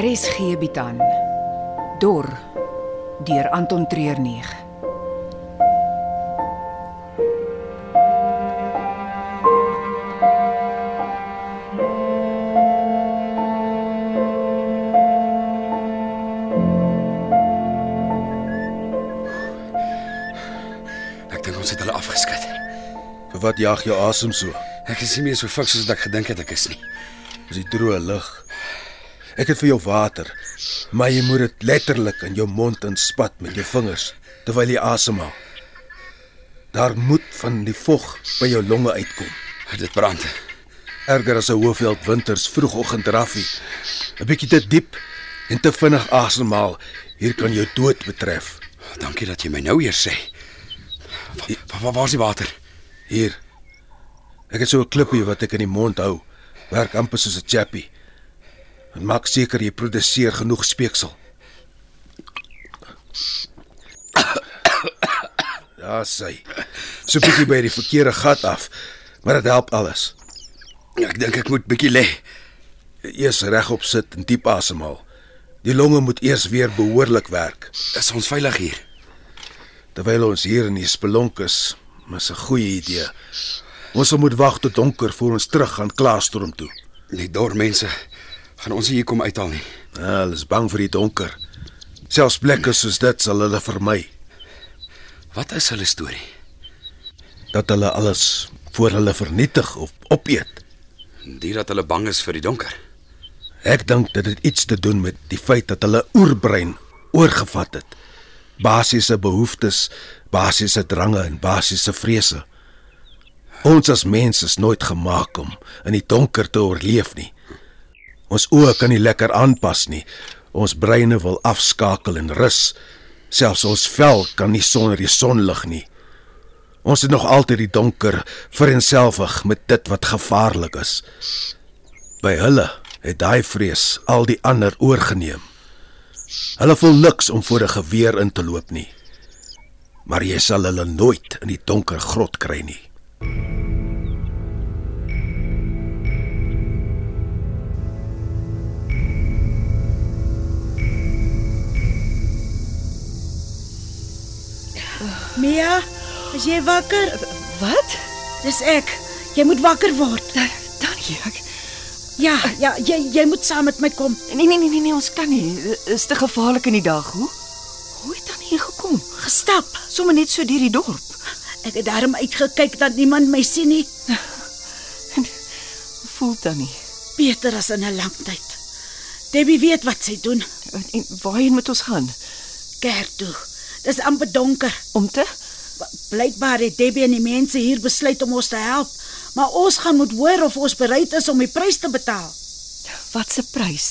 RSG bied aan Dor deur Anton Treurnig. Ek dink ons het hulle afgeskud. Vir wat jag jou asem so? Ek is nie meer so fiks soos wat ek gedink het ek is nie. Dis die droë lug. Ek het vir jou water, maar jy moet dit letterlik in jou mond inspat met jou vingers terwyl jy asemhaal. Daar moet van die vog by jou longe uitkom. Dit brand. Erger as 'n hoofveld winters vroegoggend raffie. 'n Bietjie te diep en te vinnig asemhaal, hier kan jou dood betref. Dankie dat jy my nou eers sê. Waar wa, wa, is die water? Hier. Ek het so 'n klippie wat ek in die mond hou. Werk amper soos 'n chappie. En maak seker jy produseer genoeg speeksel. Ja, sê. So 'n bietjie by die verkeerde gat af, maar dit help alles. Ek dink ek moet bietjie lê. Eers regop sit en diep asemhaal. Die longe moet eers weer behoorlik werk. Is ons veilig hier? Terwyl ons hier in die spelonk is, is 'n goeie idee. Ons sal moet wag tot donker voor ons terug gaan Klaastorm toe. Die dor mense gaan ons hier kom uithaal nie. Ja, hulle is bang vir die donker. Selfs plekke soos dit sal hulle vermy. Wat is hulle storie? Dat hulle alles voor hulle vernietig of opeet. Die dat hulle bang is vir die donker. Ek dink dit het iets te doen met die feit dat hulle oerbrein oorgevat het. Basiese behoeftes, basiese drange en basiese vrese. Ons as mense is nooit gemaak om in die donker te oorleef nie. Ons oë kan nie lekker aanpas nie. Ons breine wil afskakel en rus. Selfs ons vel kan nie sonder die sonlig nie. Ons het nog altyd die donker verenselwig met dit wat gevaarlik is. By hulle het daai vrees al die ander oorgeneem. Hulle voel niks om voor 'n geweer in te loop nie. Maar jy sal hulle nooit in die donker grot kry nie. Mia, is jy wakker? Wat? Dis ek. Jy moet wakker word. Dankie. Ek Ja, ja, jy jy moet saam met my kom. Nee nee nee nee, nee ons kan nie. Is te gevaarlik in die dag. Hoe? Hoe het dan hier gekom? Gestap. Sommige net so deur die dorp. Ek het daarom uitgekyk dat niemand my sien nie. Voel dan nie? Beter as in 'n lang tyd. Debbie weet wat sy doen. En, en waarheen moet ons gaan? Kerk toe. Dis amper donker. Om te? Blykbaar het Debbie en die mense hier besluit om ons te help. Maar ons gaan moet hoor of ons bereid is om die prys te betaal. Wat se prys?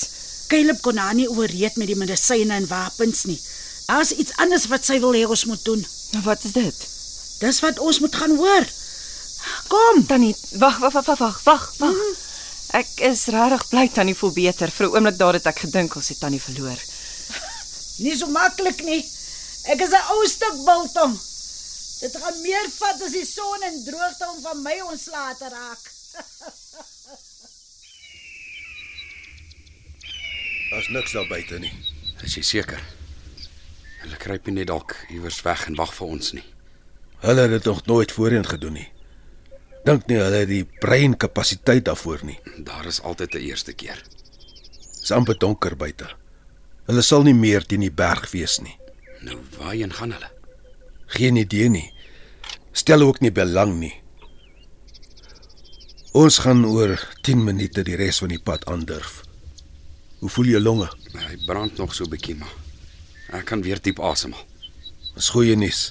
Caleb kon haar nie oorreed met die medisyne en wapens nie. Daar's iets anders wat sy wil hê ons moet doen. Nou wat is dit? Dis wat ons moet gaan hoor. Kom. Tannie, wag, wag, wag, wag, wag, wag. wag. Ek is regtig bly Tannie voel beter. Vir 'n oomblik daar het ek gedink ons het Tannie verloor. Nie so maklik nie. Ek is 'n ou stuk biltong. Dit gaan meer vat as die son en droogte om van my ontslae te raak. Daar's niks daar buite nie. Is jy seker? Hulle kruip nie net dalk iewers weg en wag vir ons nie. Hulle het dit nog nooit voorheen gedoen nie. Dink nie hulle het die breinkapasiteit daarvoor nie. Daar is altyd 'n eerste keer. Dis amper donker buite. Hulle sal nie meer teen die berg wees nie. Nou waarheen gaan hulle? Geen idee nie. Stel ook nie belang nie. Ons gaan oor 10 minute die res van die pad aandurf. Hoe voel jou longe? Hy brand nog so bietjie maar ek kan weer diep asemhaal. Dis goeie nuus.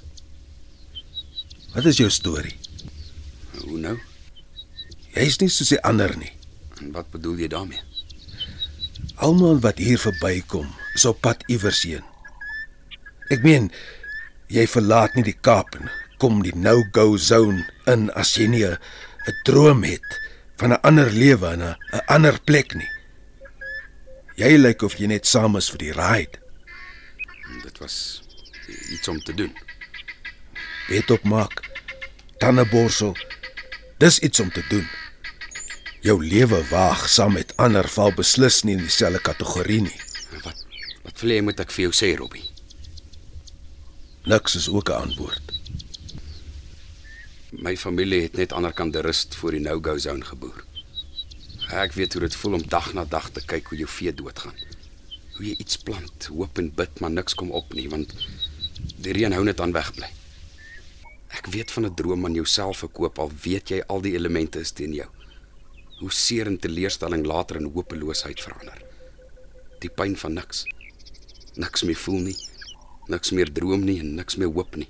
Wat is jou storie? Hoe nou? Jy's nie soos die ander nie. En wat bedoel jy daarmee? Almal wat hier verbykom, is op pad iewers heen. Ek meen, jy verlaat nie die Kaap en kom die no-go zone in as jy nie 'n droom het van 'n ander lewe in 'n ander plek nie. Jy lyk of jy net saam is vir die ride. Dit was iets om te doen. Bed opmaak, tande borsel. Dis iets om te doen. Jou lewe waag saam met ander val beslis nie in dieselfde kategorie nie. Wat wat wil jy moet ek vir jou sê, Robbie? Niks is ook 'n antwoord. My familie het net aanderkant die rust voor die no-go zone geboer. Ek weet hoe dit voel om dag na dag te kyk hoe jou vee doodgaan. Hoe jy iets plant, hoop en bid maar niks kom op nie want die reën hou net aan wegbly. Ek weet van 'n droom aan jouself verkoop al weet jy al die elemente is teen jou. Hoe seer en teleurstelling later in hopeloosheid verander. Die pyn van niks. Niks meer voel nie. Niks meer droom nie en niks meer hoop nie.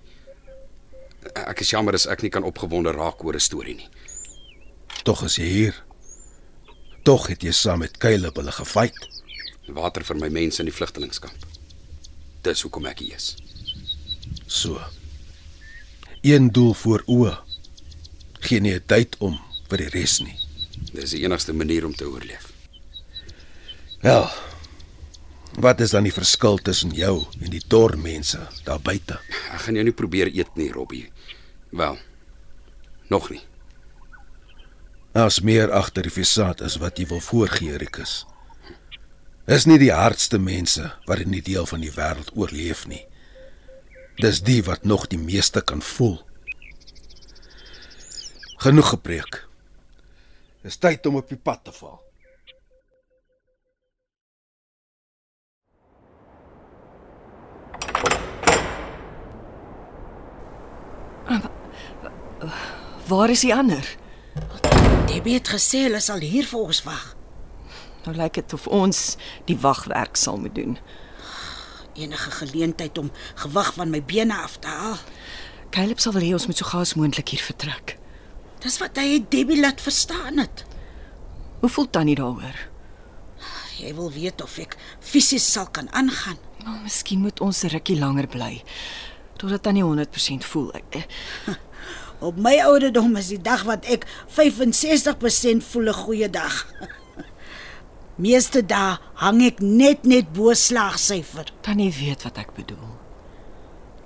Ek is jammer as ek nie kan opgewonde raak oor 'n storie nie. Tog is jy hier. Tog het jy saam met Caleb hulle gefight. Water vir my mense in die vlugtelingkamp. Dis hoekom ek hier is. So. Een doel voor oë. Geen nie tyd om vir die res nie. Dis die enigste manier om te oorleef. Wel. Wat is dan die verskil tussen jou en die dorpmense daar buite? Ek gaan jou nie probeer eet nie, Robbie. Wel. Nog nie. As meer agter die fasaad is wat jy wil voorgee, Rikus. Is nie die hardste mense wat in die deel van die wêreld oorleef nie. Dis die wat nog die meeste kan voel. Genoeg gepreek. Dis tyd om op die pad te val. Waar is die ander? Debbie het gesê hulle sal hier vir ons wag. Nou lyk dit of ons die wagwerk sal moet doen. Enige geleentheid om gewig van my bene af te haal. Caleb sal wil hê ons moet so gou as moontlik hier vertrek. Dis wat hy Debbie laat verstaan het. Hoe voel Tannie daaroor? Jy wil weet of ek fisies sal kan aangaan. Nou, miskien moet ons 'n rukkie langer bly totdat Tannie 100% voel. Ek, eh, Op my ouderdom is die dag wat ek 65% voel 'n goeie dag. Meeste dae hang ek net net bo slaagsyfer. Tannie weet wat ek bedoel.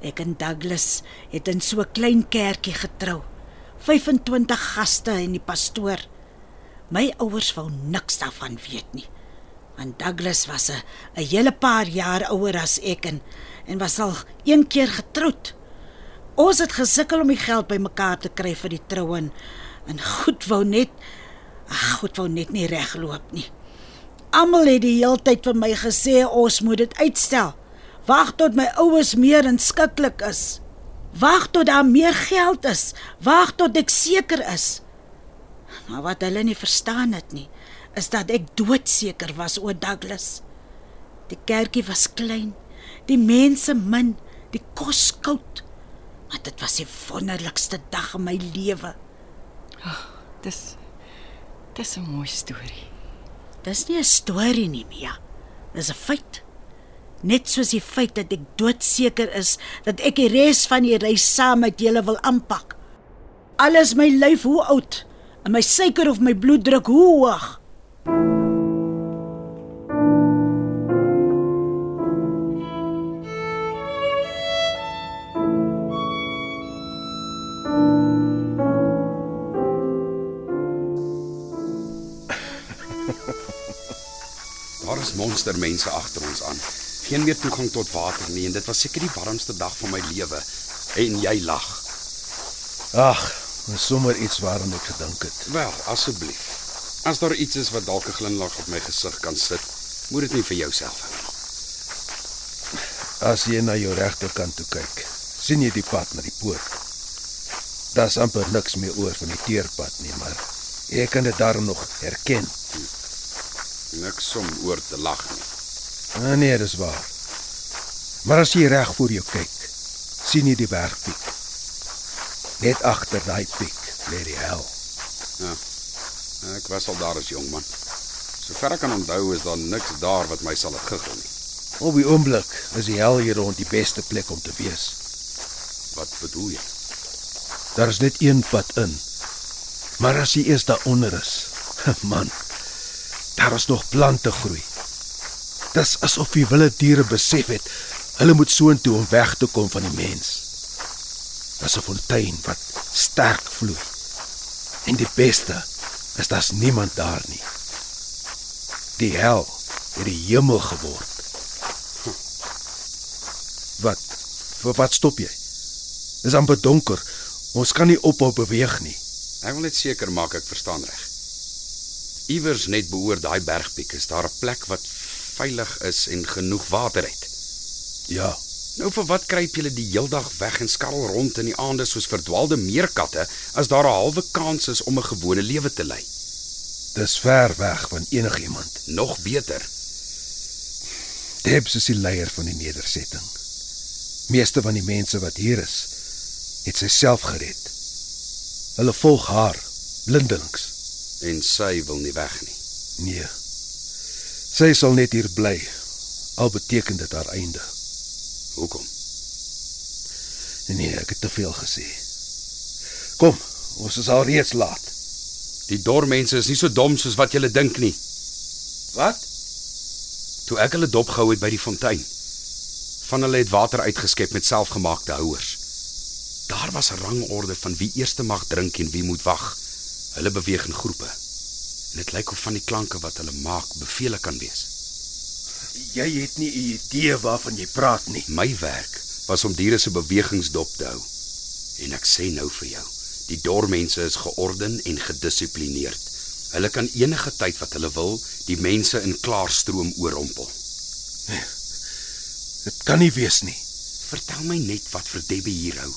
Ek en Douglas het in so 'n klein kerkie getrou. 25 gaste en die pastoor. My ouers wou niks daarvan weet nie. Want Douglas was 'n 'n hele paar jaar ouer as ek en en was al een keer getroud. Ons het gesukkel om die geld bymekaar te kry vir die troue en, goed wou net ag goed wou net nie regloop nie. Almal het die heeltyd vir my gesê ons moet dit uitstel. Wag tot my ouers meer inskikkelik is. Wag tot daar meer geld is. Wag tot ek seker is. Maar wat hulle nie verstaan het nie, is dat ek doodseker was oor Douglas. Die kerkie was klein, die mense min, die kos koud. Maar dit was die wonderlikste dag in my lewe. Dis dis 'n mooi storie. Dis nie 'n storie nie, Mia. Dis 'n feit. Net soos die feit dat ek doodseker is dat ek die res van die reis saam met julle wil aanpak. Alles my lyf hoe oud en my suiker of my bloeddruk hoe hoog. Is monstermense agter ons aan. Geen meer toegang tot water nie en dit was seker die warmste dag van my lewe. En jy lag. Ag, dis sommer iets waaraan ek gedink het. Wel, asseblief. As daar iets is wat dalk 'n glimlag op my gesig kan sit, moet dit nie vir jouself hou nie. As jy na jou regterkant toe kyk, sien jy die pad na die poort. Daar's amper niks meer oor van die teerpad nie, maar jy kan dit daar nog herken. Niks om oor te lag nie. Ah, nee, dis waar. Maar as jy reg voor jou kyk, sien jy die bergpiek. Net agter daai piek lê die hel. Ek was al daar as jong man. Sover ek kan onthou is daar niks daar wat my sal giggel nie. Op die oomblik is die hel hier rond die beste plek om te wees. Wat bedoel jy? Daar is net een pad in. Maar as jy eers daaronder is, man, daar is nog plante groei. Dis asof die wilde diere besef het hulle moet soontoe om weg te kom van die mens. Dis 'n fontein wat sterk vloei. En die beste is daar's niemand daar nie. Die hel het die hemel geword Wat? Vir wat stop jy? Dis amper donker. Ons kan nie ophou beweeg nie. Ek wil net seker maak ek verstaan reg. Iewers net behoor daai bergpiek is daar 'n plek wat veilig is en genoeg water het. Ja, Nou vir wat kruip julle die heeldag weg en skarrel rond in die aande soos verdwaalde meerkatte as daar 'n halwe kans is om 'n gewone lewe te lei? dis ver weg van enigiemand. Nog beter. Debs is die leier van die nedersetting. Meeste van die mense wat hier is, het sy self gered. Hulle volg haar blindelings. En sy wil nie weg nie. Nee. Sy sal net hier bly. Al beteken dit haar einde. Hoekom? Nee, ek het te veel gesê. Kom, ons is al reeds laat. Die dormense is nie so dom soos wat julle dink nie. Wat? Toe ek hulle dopgehou het by die fontein, van hulle het water uitgeskep met selfgemaakte houers. Daar was 'n rangorde van wie eerste mag drink en wie moet wag. Hulle beweeg in groepe. En dit lyk of van die klanke wat hulle maak bevele kan wees. Jy het nie 'n idee waarvan jy praat nie. My werk was om diere se bewegings dop te hou. En ek sê nou vir jou, die dormense is georden en gedissiplineerd. Hulle kan enige tyd wat hulle wil die mense in klaarstroom oorrompel. Dit kan nie wees nie. Vertel my net wat vir Debbie hier hou.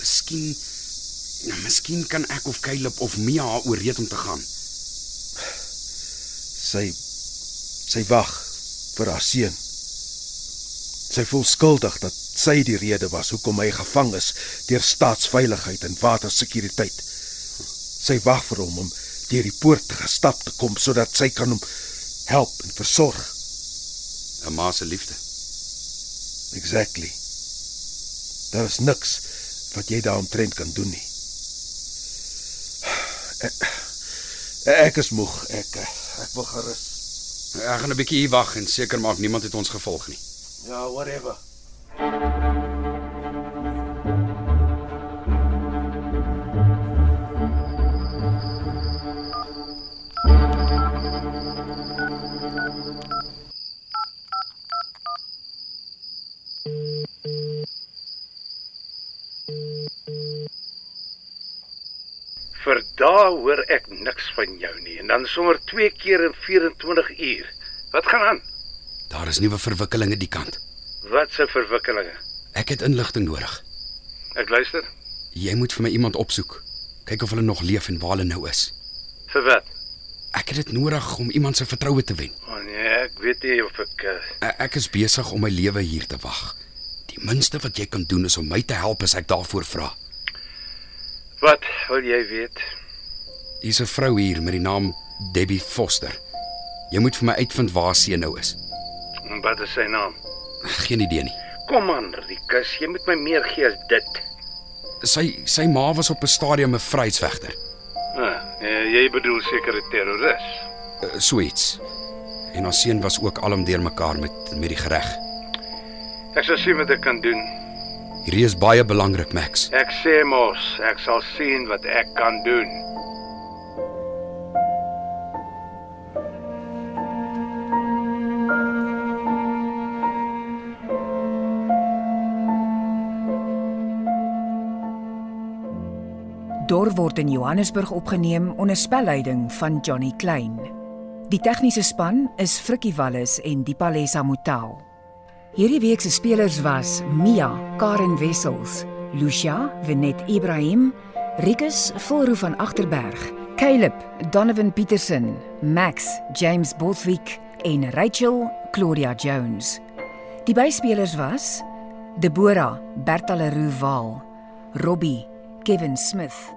Miskien ja, miskien kan ek of Caleb of Mia ooreed om te gaan. Sy sy wag vir haar seun. Sy voel skuldig dat sy die rede was hoekom hy gevang is deur staatsveiligheid en watersekuriteit. Sy wag vir hom om deur die poort gestap te kom sodat sy kan hom help en versorg. 'n Ma se liefde. Exactly. Daar is niks wat jy daaromtrent kan doen nie. Ek, ek is moeg. Ek ek wil gerus. Ek gaan 'n bietjie hier wag en seker maak niemand het ons gevolg nie. Ja, whatever. Dae hoor ek niks van jou nie en dan sommer twee keer in 24 uur. Wat gaan aan? Daar is nuwe verwikkelinge die kant. Wat se verwikkelinge? Ek het inligting nodig. Ek luister. Jy moet vir my iemand opsoek. Kyk of hulle nog leef en waar hulle nou is. Vir wat? Ek het dit nodig om iemand se vertroue te wen. O oh nee, ek weet nie of ek uh, E- Ek is besig om my lewe hier te wag. Die minste wat jy kan doen is om my te help as ek daarvoor vra. Wat wil jy weet? Hier's 'n vrou hier met die naam Debbie Foster. Jy moet vir my uitvind waar sy nou is. En Wat is sy naam? Geen idee nie. Kom aan, Rikus, jy moet my meer gee as dit. Sy sy ma was op 'n stadium 'n vryheidsvegter. Ah, eh, jy bedoel seker 'n terroris. Uh, so iets. En haar seun was ook alom deurmekaar met met die gereg. Ek sal sien wat ek kan doen. Hierdie is baie belangrik, Max. Ek sê mos, ek sal sien wat ek kan doen. Dor word in Johannesburg opgeneem onder spelleiding van Johnny Klein. Die tegniese span is Frikkie Wallis en Dipalesa Motelo. Hierdie week se spelers was Mia, Karen Wessels, Lucia, Venet Ibrahim, Rikus Volroo van Agterberg, Caleb, Donovan Petersen, Max, James Bothwick en Rachel Claudia Jones. Die byspelers was Deborah, Bertha Leroux Waal, Robbie, Kevin Smith,